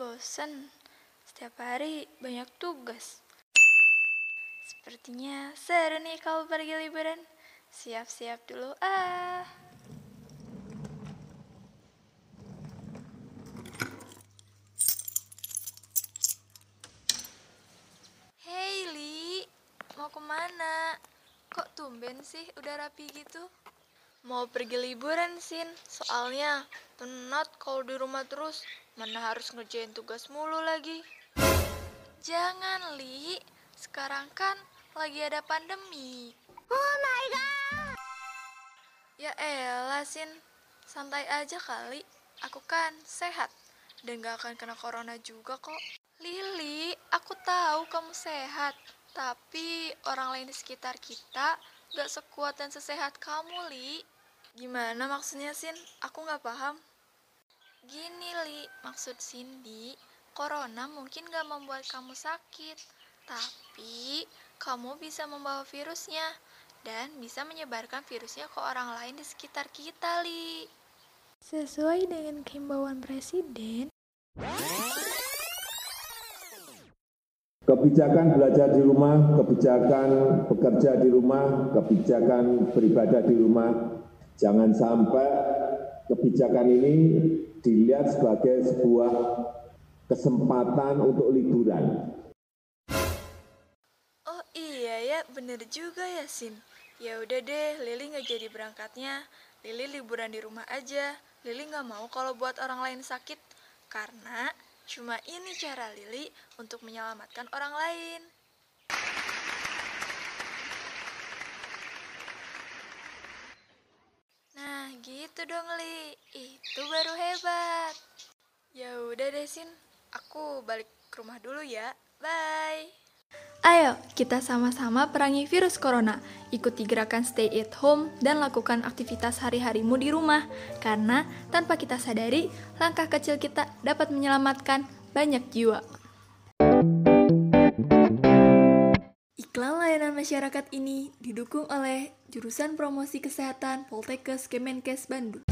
bosen. Setiap hari banyak tugas. Sepertinya seru nih kalau pergi liburan. Siap-siap dulu ah. Hei Li, mau ke mana? Kok tumben sih udah rapi gitu? Mau pergi liburan, Sin. Soalnya penat kalau di rumah terus. Mana harus ngerjain tugas mulu lagi. Jangan, Li. Sekarang kan lagi ada pandemi. Oh my god. Ya elah, Sin. Santai aja kali. Aku kan sehat. Dan gak akan kena corona juga kok. Lili, aku tahu kamu sehat. Tapi orang lain di sekitar kita gak sekuat dan sesehat kamu, Li. Gimana maksudnya, Sin? Aku gak paham. Gini, Li. Maksud Cindy, corona mungkin gak membuat kamu sakit. Tapi, kamu bisa membawa virusnya. Dan bisa menyebarkan virusnya ke orang lain di sekitar kita, Li. Sesuai dengan himbauan Presiden, Kebijakan belajar di rumah, kebijakan bekerja di rumah, kebijakan beribadah di rumah, jangan sampai kebijakan ini dilihat sebagai sebuah kesempatan untuk liburan. Oh iya ya, bener juga ya, Sin. Ya udah deh, Lili nggak jadi berangkatnya. Lili liburan di rumah aja. Lili nggak mau kalau buat orang lain sakit. Karena cuma ini cara Lili untuk menyelamatkan orang lain. Nah, gitu dong, Li. Itu baru hebat. Ya udah deh, Sin. Aku balik ke rumah dulu ya. Bye. Ayo, kita sama-sama perangi virus corona. Ikuti gerakan stay at home dan lakukan aktivitas hari-harimu di rumah. Karena tanpa kita sadari, langkah kecil kita dapat menyelamatkan banyak jiwa. Iklan layanan masyarakat ini didukung oleh Jurusan Promosi Kesehatan Poltekkes Kemenkes Bandung.